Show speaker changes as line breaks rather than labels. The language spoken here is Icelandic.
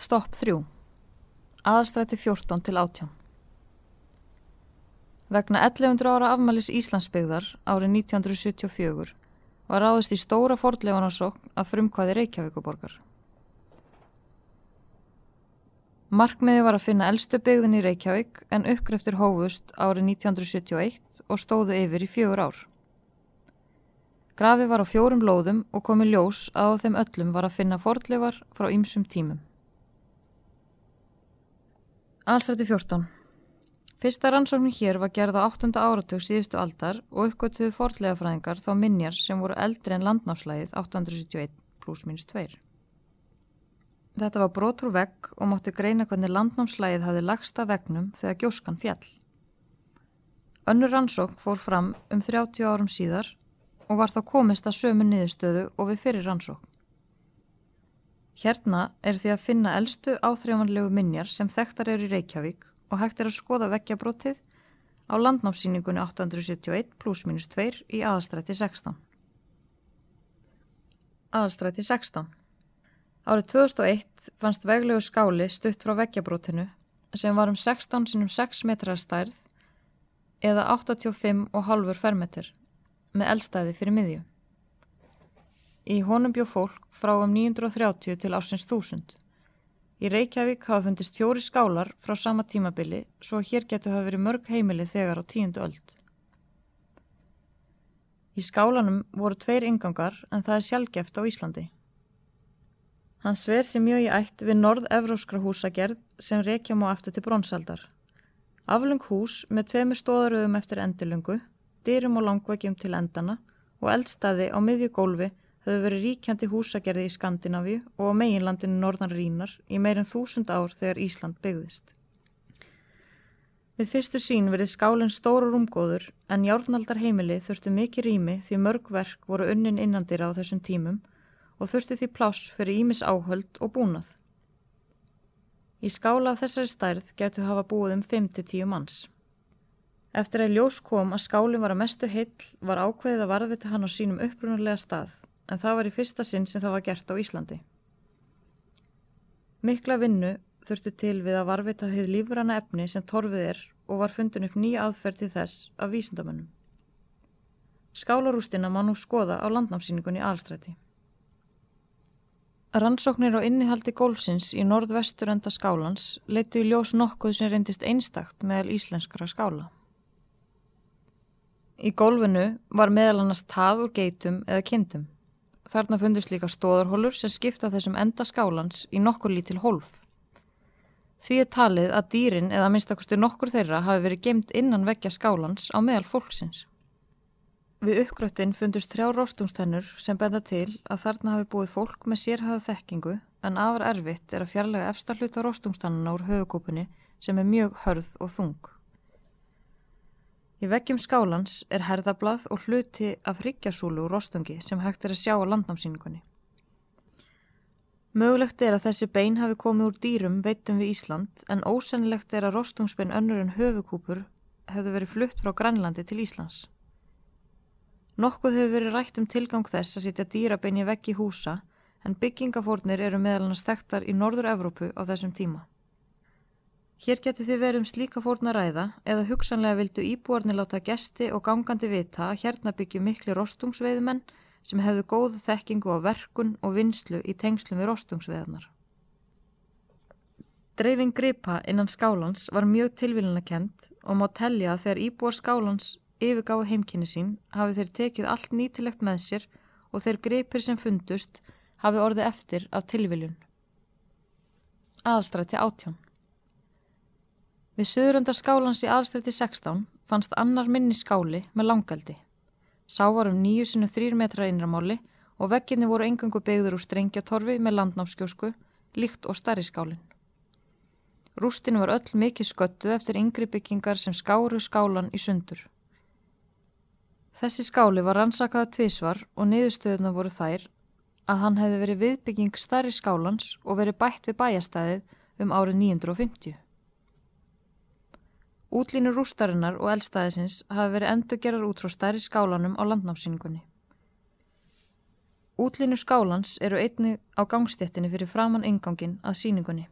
Stopp 3. Aðalstræti 14 til 18. Vegna 1100 ára afmælis Íslandsbyggðar árið 1974 var ráðist í stóra fordleifanarsókn að frumkvæði Reykjavíkuborgar. Markmiði var að finna eldstu byggðin í Reykjavík en uppgreftir hófust árið 1971 og stóðu yfir í fjögur ár. Grafi var á fjórum lóðum og komi ljós að á þeim öllum var að finna fordleifar frá ýmsum tímum. Allsrætti 14. Fyrsta rannsóknin hér var gerð á 8. áratug síðustu aldar og uppgötuðu fordlegafræðingar þá minjar sem voru eldri en landnámslægið 871 pluss minus 2. Þetta var brotur vegg og mátti greina hvernig landnámslægið hafi lagsta vegnum þegar gjóskan fjall. Önnur rannsókn fór fram um 30 árum síðar og var þá komist að sömu niðurstöðu og við fyrir rannsókn. Hérna er því að finna eldstu áþrjámanlegu minjar sem þekktar eru í Reykjavík og hægt er að skoða vekkjabrótið á landnámsýningunni 871 pluss minus 2 í aðalstræti 16. Aðalstræti 16 Árið 2001 fannst veglegu skáli stutt frá vekkjabrótinu sem var um 16 sinum 6 metrar stærð eða 85,5 fermeter með eldstæði fyrir miðju. Í honum bjó fólk frá um 930 til ásins 1000. Í Reykjavík hafa fundist fjóri skálar frá sama tímabili svo hér getur hafa verið mörg heimili þegar á tíundu öld. Í skálanum voru tveir yngangar en það er sjálfgeft á Íslandi. Hann sver sér mjög í ætt við norð-evróskra húsagerð sem reykja má aftur til bronsaldar. Aflung hús með tveimur stóðaröðum eftir endilungu, dyrum og langvegjum til endana og eldstaði á miðju gólfi höfðu verið ríkjandi húsagerði í Skandinavíu og á meginlandinu Norðan Rínar í meirin þúsund ár þegar Ísland byggðist. Við fyrstu sín verið skálinn stóru rúmgóður en járnaldar heimili þurftu mikið rými því mörg verk voru unnin innandira á þessum tímum og þurftu því pláss fyrir ímis áhöld og búnað. Í skála af þessari stærð getur hafa búið um 5-10 manns. Eftir að ljós kom að skálinn var að mestu heill var ákveðið að varðvita hann á sínum upprunalega stað en það var í fyrsta sinn sem það var gert á Íslandi. Mikla vinnu þurftu til við að varvita heið lífrana efni sem torfið er og var fundin upp nýja aðferð til þess af vísindamönnum. Skálarústina má nú skoða á landnámsýningunni Alstræti. Rannsóknir á innihaldi gólfsins í norðvestur enda skálans leitu í ljós nokkuð sem reyndist einstakt meðal íslenskara skála. Í gólfinu var meðal annars tað úr geitum eða kindum. Þarna fundust líka stóðarhólur sem skipta þessum enda skálans í nokkur lítil hólf. Því er talið að dýrin eða minnstakustu nokkur þeirra hafi verið gemd innan vekkja skálans á meðal fólksins. Við uppgröttin fundust þrjá róstungstennur sem benda til að þarna hafi búið fólk með sérhæða þekkingu en afar erfitt er að fjarlæga efstar hluta róstungstannana úr höfukópunni sem er mjög hörð og þung. Í veggjum skálans er herðablað og hluti af hryggjasúlu úr rostungi sem hægt er að sjá á landnámsýningunni. Mögulegt er að þessi bein hafi komið úr dýrum veitum við Ísland en ósennilegt er að rostungsbein önnur en höfukúpur hefðu verið flutt frá Grænlandi til Íslands. Nokkuð hefur verið rætt um tilgang þess að sitja dýrabein í veggi húsa en byggingafórnir eru meðal hann stektar í Norður Evrópu á þessum tíma. Hér geti þið verið um slíka fórna ræða eða hugsanlega vildu íbúarnir láta gesti og gangandi vita að hérna byggju miklu rostungsveiðmenn sem hefðu góð þekkingu á verkun og vinslu í tengslum við rostungsveiðarnar. Dreifing gripa innan skálans var mjög tilvíluna kent og má tellja að þegar íbúar skálans yfirgáðu heimkynni sín hafi þeir tekið allt nýtilegt með sér og þeir gripir sem fundust hafi orðið eftir af tilvílun. Aðstrætti átjón Við söðuröndar skálans í aðstætti 16 fannst annar minni skáli með langaldi. Sá var um 9,3 metra innramáli og vegginni voru engangu beigður úr strengjatorfi með landnámskjósku, líkt og starri skálin. Rústinu var öll mikið sköttuð eftir yngri byggingar sem skáru skálan í sundur. Þessi skáli var rannsakaða tvísvar og niðurstöðuna voru þær að hann hefði verið viðbygging starri skálans og verið bætt við bæjastæðið um árið 950. Útlínur rústarinnar og eldstæðisins hafi verið endurgerar út frá stærri skálanum á landnámsýningunni. Útlínu skálans eru einni á gangstéttinni fyrir framann ingangin að síningunni.